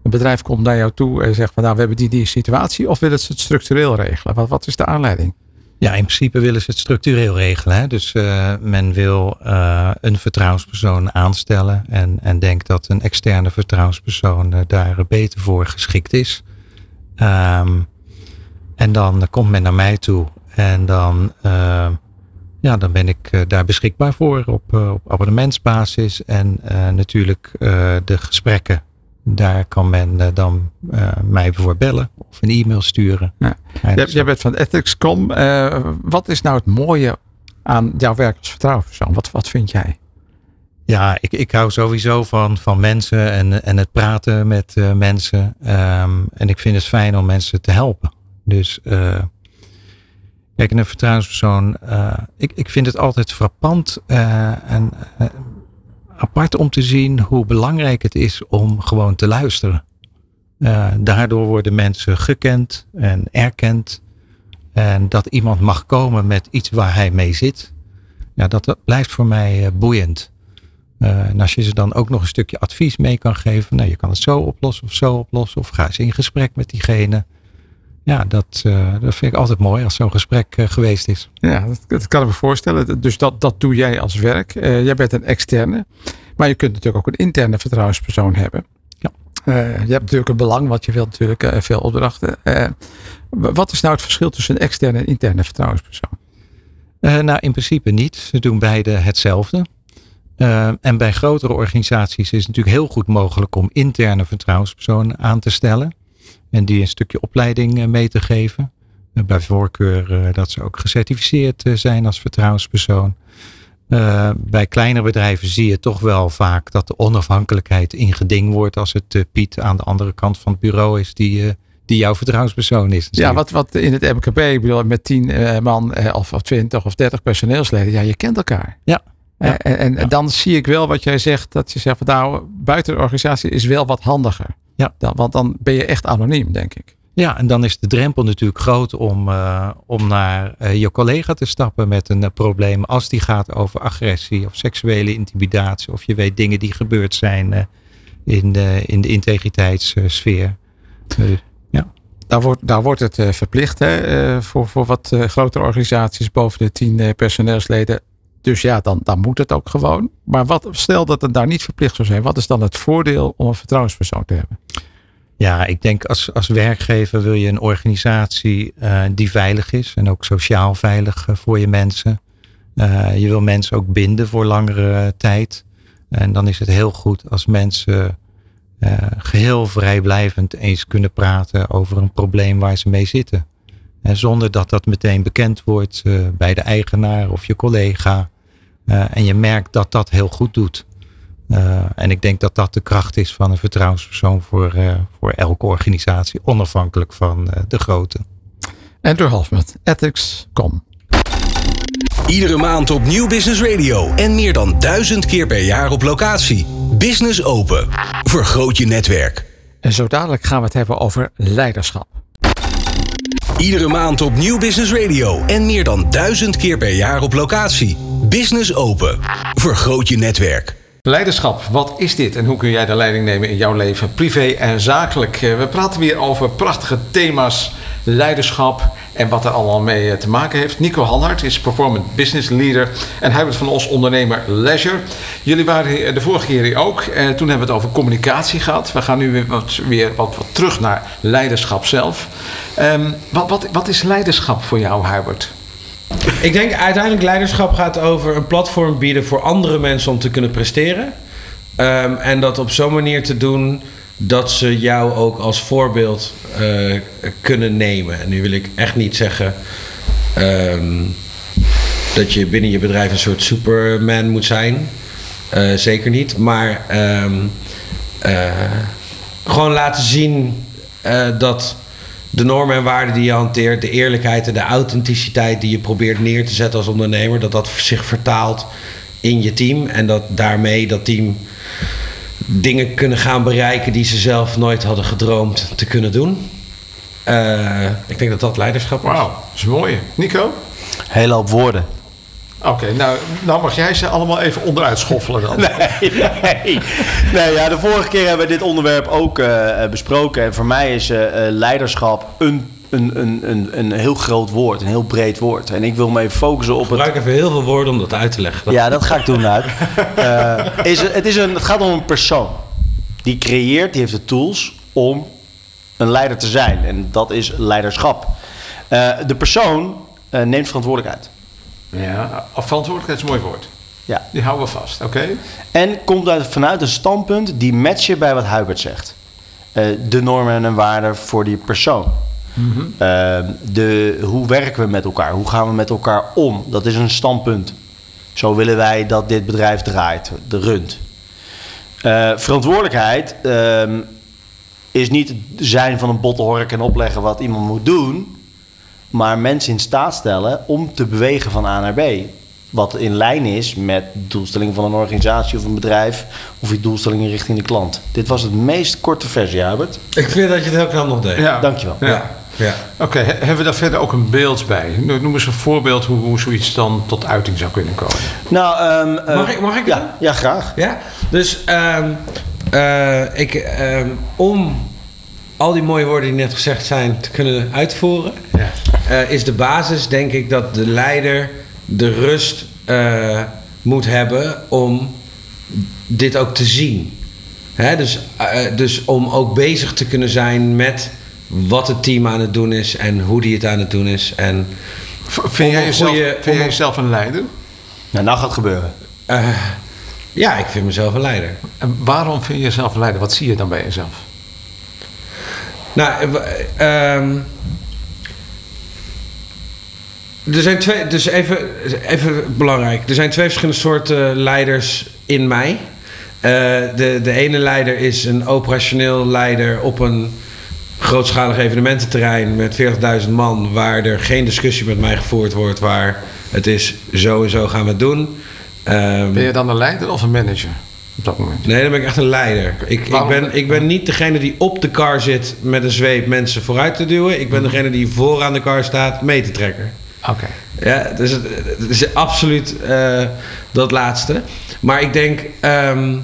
Een bedrijf komt naar jou toe en zegt van nou, we hebben die, die situatie. Of willen ze het structureel regelen? Wat, wat is de aanleiding? Ja, in principe willen ze het structureel regelen. Hè? Dus uh, men wil uh, een vertrouwenspersoon aanstellen en, en denkt dat een externe vertrouwenspersoon uh, daar beter voor geschikt is. Um, en dan komt men naar mij toe en dan, ja, dan ben ik daar beschikbaar voor op, op abonnementsbasis en natuurlijk de gesprekken daar kan men uh, dan uh, mij voor bellen of een e-mail sturen. Ja. Jij, jij bent van Ethics.com. Uh, wat is nou het mooie aan jouw werk als vertrouwenspersoon? Wat, wat vind jij? Ja, ik, ik hou sowieso van, van mensen en, en het praten met mensen. Um, en ik vind het fijn om mensen te helpen. Dus kijk, een vertrouwenspersoon. ik, ik vind het altijd frappant en apart om te zien hoe belangrijk het is om gewoon te luisteren. Uh, daardoor worden mensen gekend en erkend. En dat iemand mag komen met iets waar hij mee zit. Ja, dat, blijft voor mij uh, boeiend. Uh, en als je ze dan ook nog een stukje advies mee kan geven. Nou, je kan het zo oplossen of zo oplossen. Of ga eens in gesprek met diegene. Ja, dat, dat vind ik altijd mooi als zo'n gesprek geweest is. Ja, dat, dat, kan ik me voorstellen. Dus dat, dat doe jij als werk. jij bent een externe. Maar je kunt natuurlijk ook een interne vertrouwenspersoon hebben. Ja. Je hebt natuurlijk een belang, want je wilt natuurlijk veel opdrachten. Wat is nou het verschil tussen een externe en interne vertrouwenspersoon? nou, in principe niet. Ze doen beide hetzelfde. en bij grotere organisaties is het natuurlijk heel goed mogelijk om interne vertrouwenspersonen aan te stellen. En die een stukje opleiding mee te geven. bij voorkeur dat ze ook gecertificeerd zijn als vertrouwenspersoon. Uh, bij kleinere bedrijven zie je toch wel vaak dat de onafhankelijkheid in geding wordt als het uh, Piet aan de andere kant van het bureau is die, uh, die jouw vertrouwenspersoon is. Ja, wat, wat in het MKB, ik bedoel, met tien man of, of twintig of dertig personeelsleden, ja, je kent elkaar. Ja. ja. en, en ja. dan zie ik wel wat jij zegt, dat je zegt van nou, buiten de organisatie is wel wat handiger. Ja. Dan, want dan ben je echt anoniem, denk ik. Ja, en dan is de drempel natuurlijk groot om, uh, om naar uh, je collega te stappen met een uh, probleem. Als die gaat over agressie of seksuele intimidatie. Of je weet dingen die gebeurd zijn in, de, in de integriteitssfeer. ja. Daar wordt, daar wordt het verplicht hè, voor, voor wat grotere organisaties boven de tien personeelsleden. Dus ja, dan, dan moet het ook gewoon. Maar wat, stel dat het daar niet verplicht zou zijn. Wat is dan het voordeel om een vertrouwenspersoon te hebben? Ja, ik denk als, als werkgever wil je een organisatie uh, die veilig is en ook sociaal veilig uh, voor je mensen. Uh, je wil mensen ook binden voor langere tijd. En dan is het heel goed als mensen geheel vrijblijvend eens kunnen praten over een probleem waar ze mee zitten. En zonder dat dat meteen bekend wordt uh, bij de eigenaar of je collega. Uh, en je merkt dat dat heel goed doet. Uh, en ik denk dat dat de kracht is van een vertrouwenspersoon voor, voor elke organisatie, onafhankelijk van de grootte. Andrew Halfman, Ethics.com. Iedere maand op Nieuw Business Radio en meer dan duizend keer per jaar op locatie. Business Open. Vergroot je netwerk. En zo dadelijk gaan we het hebben over leiderschap. Iedere maand op Nieuw Business Radio en meer dan duizend keer per jaar op locatie. Business Open. Vergroot je netwerk. Leiderschap, wat is dit en hoe kun jij de leiding nemen in jouw leven, privé en zakelijk? Eh, we praten weer over prachtige thema's, leiderschap en wat er allemaal mee eh, te maken heeft. Nico Hanhart is Performance Business Leader en hij wordt van ons ondernemer Leisure. Jullie waren de vorige keer hier ook. En toen hebben we het over communicatie gehad. We gaan nu weer wat, weer wat, terug naar leiderschap zelf. Um, wat, wat, wat is leiderschap voor jou, Hubert? Ik denk uiteindelijk leiderschap gaat over een platform bieden voor andere mensen om te kunnen presteren. Um, en dat op zo'n manier te doen dat ze jou ook als voorbeeld uh, kunnen nemen. En nu wil ik echt niet zeggen um, dat je binnen je bedrijf een soort superman moet zijn. Uh, zeker niet. Maar um, uh, gewoon laten zien dat de normen en waarden die je hanteert, de eerlijkheid en de authenticiteit die je probeert neer te zetten als ondernemer, dat dat zich vertaalt in je team en dat daarmee dat team dingen kunnen gaan bereiken die ze zelf nooit hadden gedroomd te kunnen doen. Uh, ik denk dat dat leiderschap is. Wauw, dat is mooi. Nico? Hele hoop woorden. Oké, okay, nou, nou mag jij ze allemaal even onderuit schoffelen dan. nee, nee. nee ja, de vorige keer hebben we dit onderwerp ook uh, besproken. En voor mij is uh, leiderschap een, een, een, een, een heel groot woord, een heel breed woord. En ik wil me even focussen op Gebruik het... Gebruik even heel veel woorden om dat uit te leggen. Ja, dat ga ik doen. uit. is, het, is een, het gaat om een persoon. Die creëert, die heeft de tools om een leider te zijn. En dat is leiderschap. de persoon neemt verantwoordelijkheid. Ja, verantwoordelijkheid is een mooi woord. Ja. Die houden we vast, oké? En komt uit, vanuit een standpunt die matchen bij wat Hubert zegt. Uh, de normen en waarden voor die persoon. Mm -hmm. uh, de, hoe werken we met elkaar? Hoe gaan we met elkaar om? Dat is een standpunt. Zo willen wij dat dit bedrijf draait, de runt. Uh, verantwoordelijkheid ehm, is niet zijn van een bottenhork en opleggen wat iemand moet doen maar mensen in staat stellen om te bewegen van A naar B. Wat in lijn is met de doelstelling van een organisatie of een bedrijf of je doelstellingen richting de klant. Dit was het meest korte versie, Albert. Ik vind dat je het heel knap nog deed. Ja. Dankjewel. Ja. Ja. Oké, okay, hebben we daar verder ook een beeld bij? Noem eens een voorbeeld hoe, hoe zoiets dan tot uiting zou kunnen komen. Nou, um, uh, mag ik, mag ik ja, ja, graag. Ja, dus um, uh, ik, um, om al die mooie woorden die net gezegd zijn te kunnen uitvoeren, ja. uh, is de basis, denk ik, dat de leider de rust uh, moet hebben om dit ook te zien. Hè? Dus, uh, dus om ook bezig te kunnen zijn met wat het team aan het doen is en hoe die het aan het doen is. En vind jij jezelf, goeie, vind jij jezelf een leider? Nou, nou gaat het gebeuren. ja, ik vind mezelf een leider. En waarom vind je jezelf een leider? Wat zie je dan bij jezelf? Nou, um, er zijn twee, dus even, even belangrijk. Er zijn twee verschillende soorten leiders in mij. Uh, de, de ene leider is een operationeel leider op een grootschalig evenemententerrein met 40.000 man, waar er geen discussie met mij gevoerd wordt, waar het is zo en zo gaan we het doen. Um, ben je dan een leider of een manager? op dat moment? Nee, dan ben ik echt een leider. Ik, ik, ben, ik ben niet degene die op de car zit met een zweep mensen vooruit te duwen. Ik ben mhm. degene die vooraan de car staat mee te trekken. Oké. Ja, dus het, het, is absoluut uh, dat laatste. Maar ik denk. Um,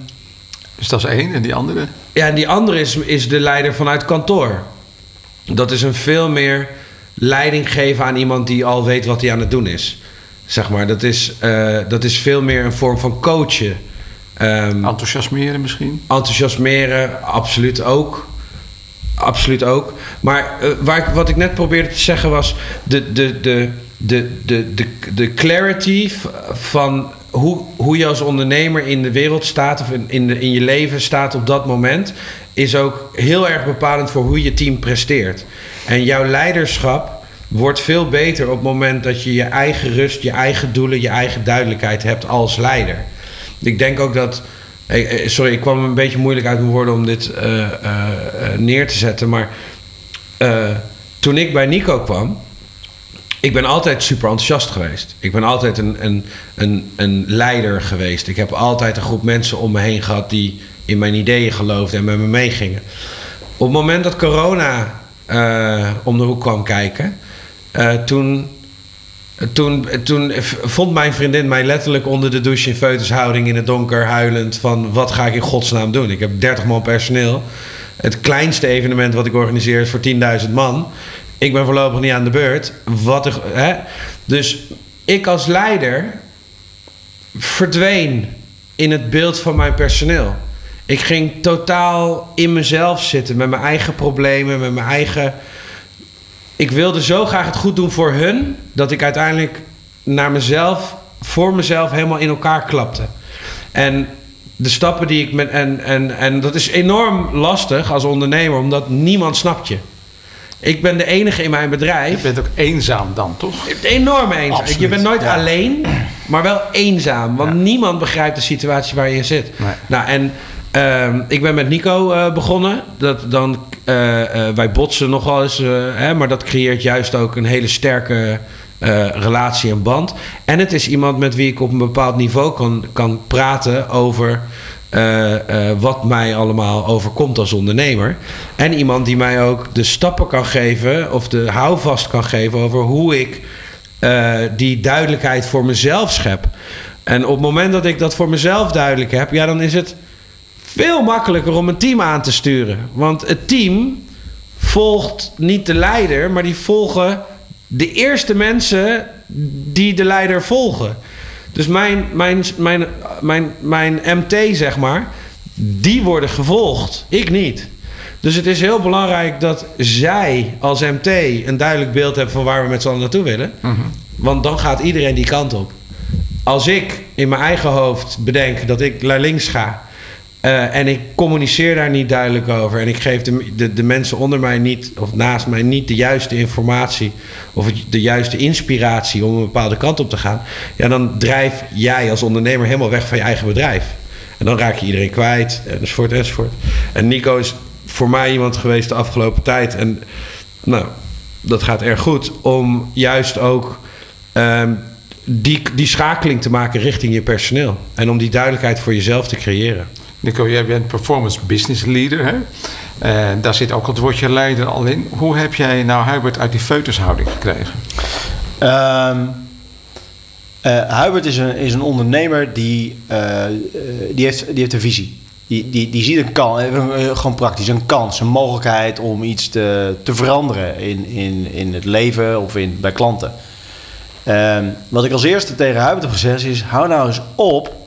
dus dat is één en die andere? Ja, en die andere is, is de leider vanuit kantoor. Dat is een veel meer leiding geven aan iemand die al weet wat hij aan het doen is. Zeg maar, dat is, uh, dat is veel meer een vorm van coachen. Um, enthousiasmeren misschien? Enthousiasmeren, absoluut ook. Absoluut ook. Maar uh, waar ik, wat ik net probeerde te zeggen was... de, de, de, de, de, de, de clarity van hoe, hoe je als ondernemer in de wereld staat... of in, in, de, in je leven staat op dat moment... is ook heel erg bepalend voor hoe je team presteert. En jouw leiderschap wordt veel beter op het moment dat je je eigen rust, je eigen doelen, je eigen duidelijkheid hebt als leider. Ik denk ook dat. eh, eh, Sorry, ik kwam een beetje moeilijk uit mijn woorden om dit eh, neer te zetten. Maar toen ik bij Nico kwam, ik ben altijd super enthousiast geweest. Ik ben altijd een, een, een, een leider geweest. Ik heb altijd een groep mensen om me heen gehad die in mijn ideeën geloofden en met me meegingen. Op het moment dat corona eh, om de hoek kwam kijken, eh, toen, toen, toen vond mijn vriendin mij letterlijk onder de douche in feutushouding in het donker huilend van wat ga ik in godsnaam doen? Ik heb 30 man personeel. Het kleinste evenement wat ik organiseer is voor 10.000 man. Ik ben voorlopig niet aan de beurt. Wat er, hè? Dus ik als leider verdween in het beeld van mijn personeel. Ik ging totaal in mezelf zitten met mijn eigen problemen, met mijn eigen. Ik wilde zo graag het goed doen voor hun dat ik uiteindelijk naar mezelf, voor mezelf helemaal in elkaar klapte. En de stappen die ik met. En, en, en dat is enorm lastig als ondernemer, omdat niemand snapt je. Ik ben de enige in mijn bedrijf. Je bent ook eenzaam dan, toch? Enorm eenzaam. Absoluut, Je bent nooit ja. alleen, maar wel eenzaam. Want niemand begrijpt de situatie waar je in zit. Nee. Nou, en ehm, ik ben met Nico eh, begonnen. Dat dan, eh, eh, wij botsen nog wel eens, hè, maar dat creëert juist ook een hele sterke relatie en band. En het is iemand met wie ik op een bepaald niveau kan, kan praten over eh, eh, wat mij allemaal overkomt als ondernemer. En iemand die mij ook de stappen kan geven, of de houvast kan geven over hoe ik eh, die duidelijkheid voor mezelf schep. En op het moment dat ik dat voor mezelf duidelijk heb, ja, dan is het veel makkelijker om een team aan te sturen. Want het team volgt niet de leider, maar die volgen de eerste mensen die de leider volgen. Dus mijn, mijn, mijn, mijn, mijn MT, zeg maar, die worden gevolgd. Ik niet. Dus het is heel belangrijk dat zij als MT een duidelijk beeld hebben van waar we met z'n allen naartoe willen. Want dan gaat iedereen die kant op. Als ik in mijn eigen hoofd bedenk dat ik naar links ga. Eh, en ik communiceer daar niet duidelijk over. En ik geef de, de, mensen onder mij niet, of naast mij niet de juiste informatie. of de juiste inspiratie om een bepaalde kant op te gaan. Ja, dan drijf jij als ondernemer helemaal weg van je eigen bedrijf. En dan raak je iedereen kwijt, enzovoort, enzovoort. En Nico is voor mij iemand geweest de afgelopen tijd. En nou, dat gaat erg goed. Om juist ook ehm, die, die schakeling te maken richting je personeel. En om die duidelijkheid voor jezelf te creëren. Nico, jij bent performance business leader. Hè? Eh, daar zit ook het woordje leider al in. Hoe heb jij nou Hubert uit die feutushouding gekregen? Ehm eh, Hubert is een, is een ondernemer die, eh, die, heeft, die heeft een visie. Die, die, die ziet een kans, gewoon praktisch, een kans, een mogelijkheid om iets te, te veranderen in, in, in het leven of in, bij klanten. Ehm, wat ik als eerste tegen Hubert heb gezegd is: hou nou eens op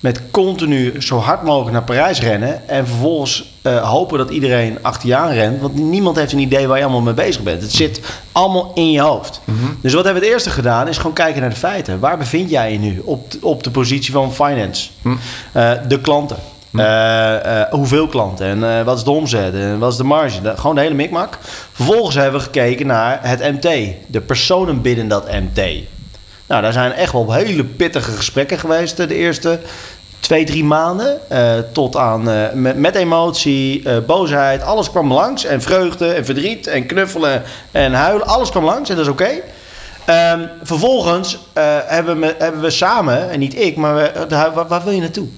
met continu zo hard mogelijk naar Parijs rennen en vervolgens eh, hopen dat iedereen achter je aan rent. Want niemand heeft een idee waar je allemaal mee bezig bent. Het zit allemaal in je hoofd. Dus wat hebben we het eerste gedaan is gewoon kijken naar de feiten. Waar bevind jij je nu op, op de positie van finance? Eh, de klanten. Eh, eh, hoeveel klanten en wat is de omzet en wat is de marge? De- gewoon de hele mikmak. Vervolgens hebben we gekeken naar het MT, de personen binnen dat MT. Nou, daar zijn echt wel hele pittige gesprekken geweest eh, de eerste twee, drie maanden. eh, tot aan eh, met, emotie, boosheid, alles kwam langs. En vreugde en verdriet en knuffelen en huilen, alles kwam langs en dat is oké. Ehm, vervolgens hebben, we, hebben we samen, en niet ik, maar waar wil je naartoe?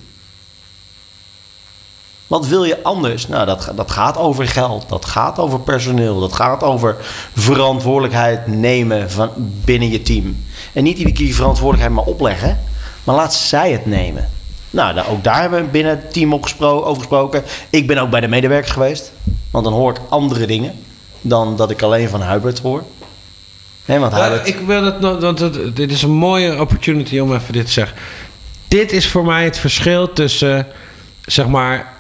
Wat wil je anders? Nou, dat, dat gaat over geld, dat gaat over personeel, dat gaat over verantwoordelijkheid nemen van binnen je team. En niet iedere keer die verantwoordelijkheid maar opleggen, maar laat zij het nemen. Nou, daar, ook daar hebben we binnen het team op gespro- over gesproken. Ik ben ook bij de medewerkers geweest, want dan hoor ik andere dingen dan dat ik alleen van Hubert hoor. Nee, want Ja, Hubert... ik wil het want het- dit is een mooie opportunity om even dit te zeggen. Dit is voor mij het verschil tussen, zeg maar,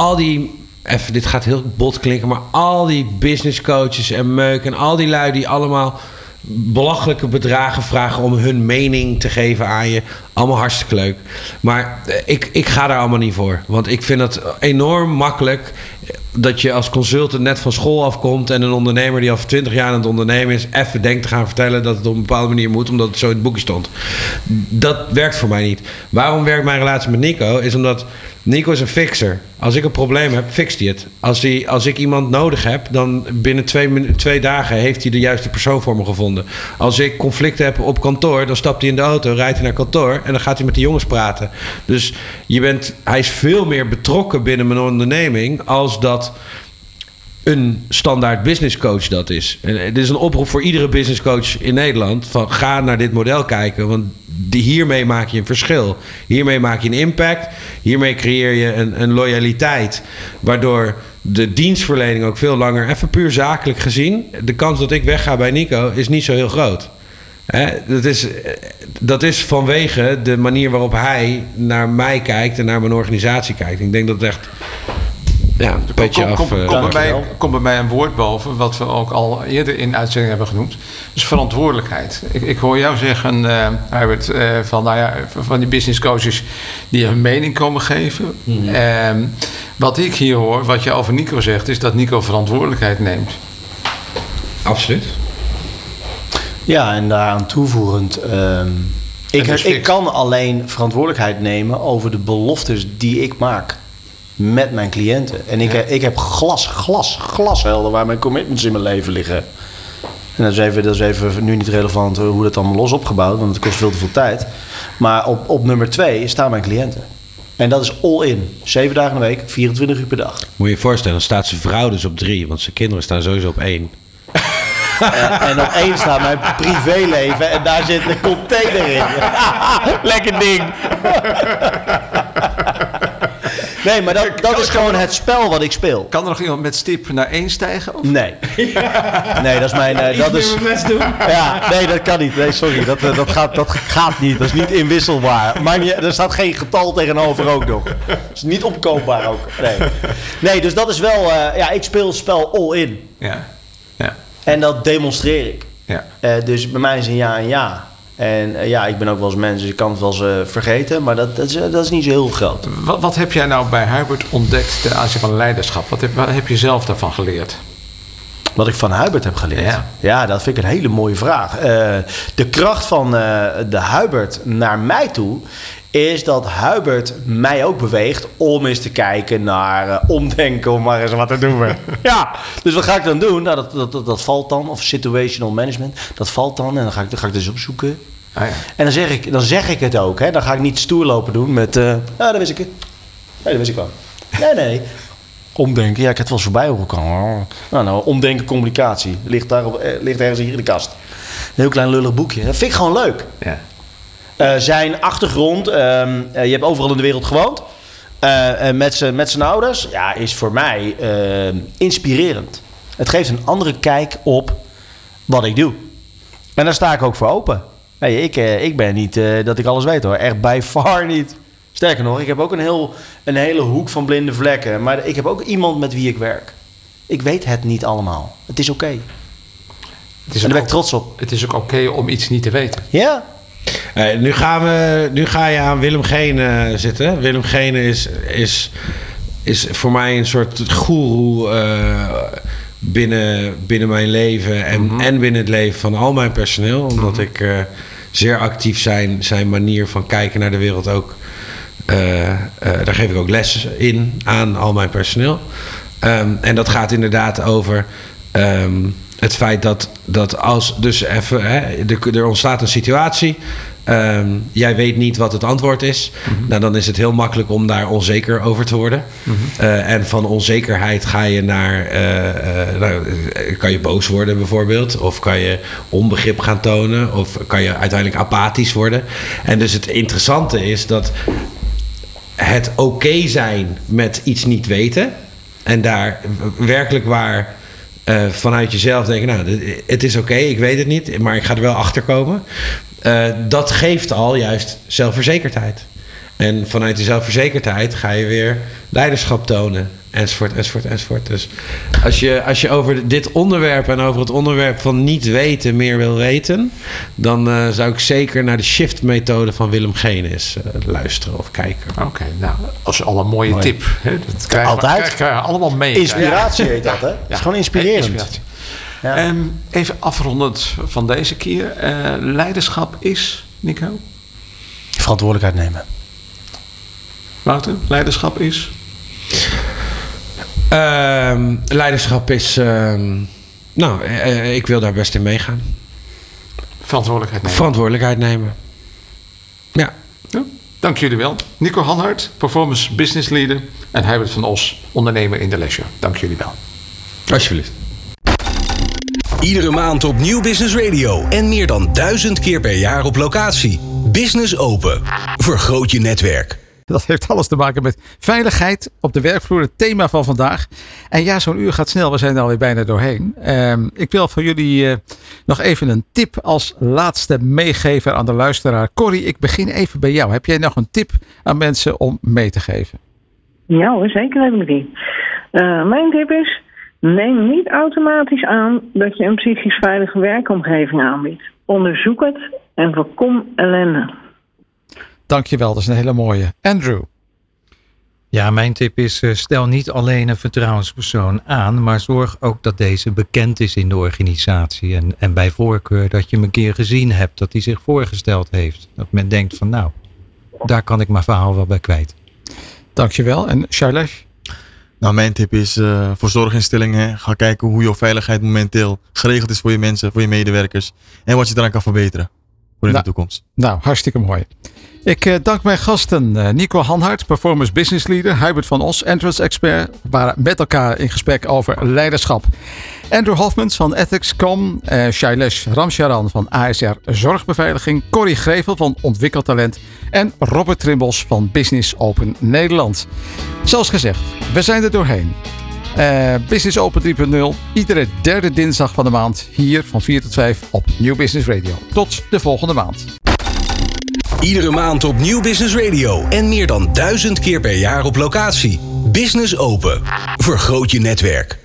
al die, even, dit gaat heel bot klinken, maar al die business coaches en meuk en al die lui die allemaal belachelijke bedragen vragen om hun mening te geven aan je. Allemaal hartstikke leuk. Maar eh, ik, ik ga daar allemaal niet voor. Want ik vind het enorm makkelijk dat je als consultant net van school afkomt en een ondernemer die al 20 jaar aan het ondernemen is, even denkt te gaan vertellen dat het op een bepaalde manier moet, omdat het zo in het boekje stond. Dat werkt voor mij niet. Waarom werkt mijn relatie met Nico? Is omdat Nico is een fixer. Als ik een probleem heb, fixt hij het. Als, hij, als ik iemand nodig heb, dan binnen twee, twee dagen heeft hij de juiste persoon voor me gevonden. Als ik conflicten heb op kantoor, dan stapt hij in de auto, rijdt hij naar kantoor en dan gaat hij met de jongens praten. Dus je bent, hij is veel meer betrokken binnen mijn onderneming als dat een standaard business coach dat is. En dit is een oproep voor iedere business coach in Nederland: van ga naar dit model kijken, want hiermee maak je een verschil. Hiermee maak je een impact. Hiermee creëer je een, een loyaliteit, waardoor de dienstverlening ook veel langer, even puur zakelijk gezien, de kans dat ik wegga bij Nico is niet zo heel groot. Hè, dat, is, dat is vanwege de manier waarop hij naar mij kijkt en naar mijn organisatie kijkt. Ik denk dat het echt ja, een Kom, af... kom, eh, kom, bij mij, kom bij mij een woord boven, wat we ook al eerder in uitzending hebben genoemd. Dus verantwoordelijkheid. Ik, ik hoor jou zeggen, eh Hubert, eh, van, nou ja, van die business coaches die een mening komen geven. Ehm, wat ik hier hoor, wat je over Nico zegt, is dat Nico verantwoordelijkheid neemt. Absoluut. Ja, en daaraan toevoegend. ehm, ik, dus ik kan alleen verantwoordelijkheid nemen over de beloftes die ik maak met mijn cliënten. En ik, ik heb glas, glas, glashelder waar mijn commitments in mijn leven liggen. En dat is even, dat is even nu niet relevant eh, hoe dat allemaal los opgebouwd, want het kost veel te veel tijd. Maar op, op nummer twee staan mijn cliënten. En dat is all in. Zeven dagen in de week, 24 uur per dag. Moet je je voorstellen, dan staat zijn vrouw dus op drie, want zijn kinderen staan sowieso op één. En, en op één staat mijn privéleven en daar zit een container in. Lekker ding. Nee, maar dat, dat is gewoon het spel wat ik speel. Kan er nog iemand met stip naar één stijgen? Of? Nee. Nee, dat is mijn. eh, dat is, ja, nee, dat kan niet. Nee, sorry. Dat, eh, dat, gaat, dat gaat niet. Dat is niet inwisselbaar. Maar je, er staat geen getal tegenover ook nog. Dat is niet opkoopbaar ook. Nee, nee dus dat is wel. eh, ja, ik speel het spel all in. Ja. Ja. En dat demonstreer ik. ja. Eh, dus bij mij is een ja en ja. En eh, ja, ik ben ook wel eens mens, dus ik kan het wel eens eh, vergeten. Maar dat, dat, is, eh, dat is niet zo heel groot. Wat, wat heb jij nou bij Hubert ontdekt ten aanzien van leiderschap? Wat heb, wat heb je zelf daarvan geleerd? Wat ik van Hubert heb geleerd. Ja. Ja, dat vind ik een hele mooie vraag. De kracht van de Hubert naar mij toe is dat Hubert mij ook beweegt om eens te kijken naar eh, omdenken, om maar eens wat te doen. ja, dus wat ga ik dan doen? Nou, dat, dat, dat, dat valt dan, of situational management, dat valt dan en dan ga ik, dan ga ik dus opzoeken. Ah, ja. En dan zeg ik, dan zeg ik het ook. Hè? Dan ga ik niet stoer lopen doen met... ja, dat wist ik het. Nee, dat wist ik wel. Nee, nee. Omdenken, ja, ik heb het wel eens voorbij horen komen. Nou, nou, omdenken communicatie. Ligt, daar op, eh, ligt ergens hier in de kast. Een heel klein lullig boekje. Dat vind ik gewoon leuk. Ja. Eh, zijn achtergrond, ehm, eh, je hebt overal in de wereld gewoond. Eh, met zijn met zijn ouders, ja, is voor mij ehm, inspirerend. Het geeft een andere kijk op wat ik doe. En daar sta ik ook voor open. Ik, ik ben niet dat ik alles weet hoor. Echt bij far niet. Sterker nog, ik heb ook een, heel, een hele hoek van blinde vlekken. Maar ik heb ook iemand met wie ik werk. Ik weet het niet allemaal. Het is oké. Is En daar ben ik trots op. het is ook oké om iets niet te weten. Ja? Eh, nu, gaan we, nu ga je aan Willem Gene zitten. Willem Gene is, is, is voor mij een soort goeroe eh, binnen, binnen mijn leven en, en binnen het leven van al mijn personeel. Omdat ik eh, zeer actief zijn, zijn manier van kijken naar de wereld ook. eh, eh, daar geef ik ook les in aan al mijn personeel. Ehm, en dat gaat inderdaad over ehm, het feit dat, dat als dus even, hè, er, er ontstaat een situatie. ehm, jij weet niet wat het antwoord is. Nou, dan is het heel makkelijk om daar onzeker over te worden. Eh, en van onzekerheid ga je naar. eh, eh, nou, kan je boos worden bijvoorbeeld? Of kan je onbegrip gaan tonen? Of kan je uiteindelijk apathisch worden? En dus het interessante is dat het oké zijn met iets niet weten. En daar werkelijk waar eh, vanuit jezelf denken, nou, het is oké, ik weet het niet, maar ik ga er wel achter komen. Eh, dat geeft al juist zelfverzekerdheid. En vanuit die zelfverzekerdheid ga je weer leiderschap tonen. Enzovoort, enzovoort, enzovoort. Dus als je, als je over dit onderwerp en over het onderwerp van niet weten meer wil weten, dan uh, zou ik zeker naar de shift-methode van Willem Genis uh, luisteren of kijken. Oké, okay, nou, als al een mooie Mooi. tip. Hè? Dat krijgen Altijd. We, we allemaal mee. Inspiratie heet dat, hè? Het ja. is gewoon inspirerend. Inspiratie. Ja. Um, even afrondend van deze keer. Uh, leiderschap is, Nico? Verantwoordelijkheid nemen. Wouter, leiderschap is? Uh, leiderschap is. Uh, nou, uh, ik wil daar best in meegaan. Verantwoordelijkheid nemen. Verantwoordelijkheid nemen. Ja. ja. Dank jullie wel. Nico Hanhart, Performance Business Leader. En Herbert van Os, ondernemer in de leisure. Dank jullie wel. Alsjeblieft. Iedere maand op Nieuw Business Radio. En meer dan duizend keer per jaar op locatie. Business Open. Vergroot je netwerk. Dat heeft alles te maken met veiligheid op de werkvloer, het thema van vandaag. En ja, zo'n uur gaat snel, we zijn er alweer bijna doorheen. Uh, ik wil van jullie uh, nog even een tip als laatste meegever aan de luisteraar. Corrie, ik begin even bij jou. Heb jij nog een tip aan mensen om mee te geven? Ja zeker heb ik die. Uh, mijn tip is, neem niet automatisch aan dat je een psychisch veilige werkomgeving aanbiedt. Onderzoek het en voorkom ellende. Dankjewel, dat is een hele mooie. Andrew. Ja, mijn tip is: eh, stel niet alleen een vertrouwenspersoon aan, maar zorg ook dat deze bekend is in de organisatie. En, en bij voorkeur dat je hem een keer gezien hebt, dat hij zich voorgesteld heeft. Dat men denkt van nou, daar kan ik mijn verhaal wel bij kwijt. Dankjewel. En Shailesh? Nou, mijn tip is uh, voor zorginstellingen, ga kijken hoe jouw veiligheid momenteel geregeld is voor je mensen, voor je medewerkers. En wat je eraan kan verbeteren voor in nou, de toekomst. Nou, hartstikke mooi. Ik uh, dank mijn gasten uh, Nico Hanhart, Performance Business Leader, Hubert van Os, Entrance Expert, waren met elkaar in gesprek over leiderschap. Andrew Hofmans van Ethics.com, uh, Shailesh Ramcharan van ASR Zorgbeveiliging, Corrie Grevel van Ontwikkeltalent en Robert Trimbos van Business Open Nederland. Zoals gezegd, we zijn er doorheen. Business Open 3.0, iedere derde dinsdag van de maand hier van 4 tot 5 op Nieuw Business Radio. Tot de volgende maand. Iedere maand op Nieuw Business Radio en meer dan duizend keer per jaar op locatie. Business Open. Vergroot je netwerk.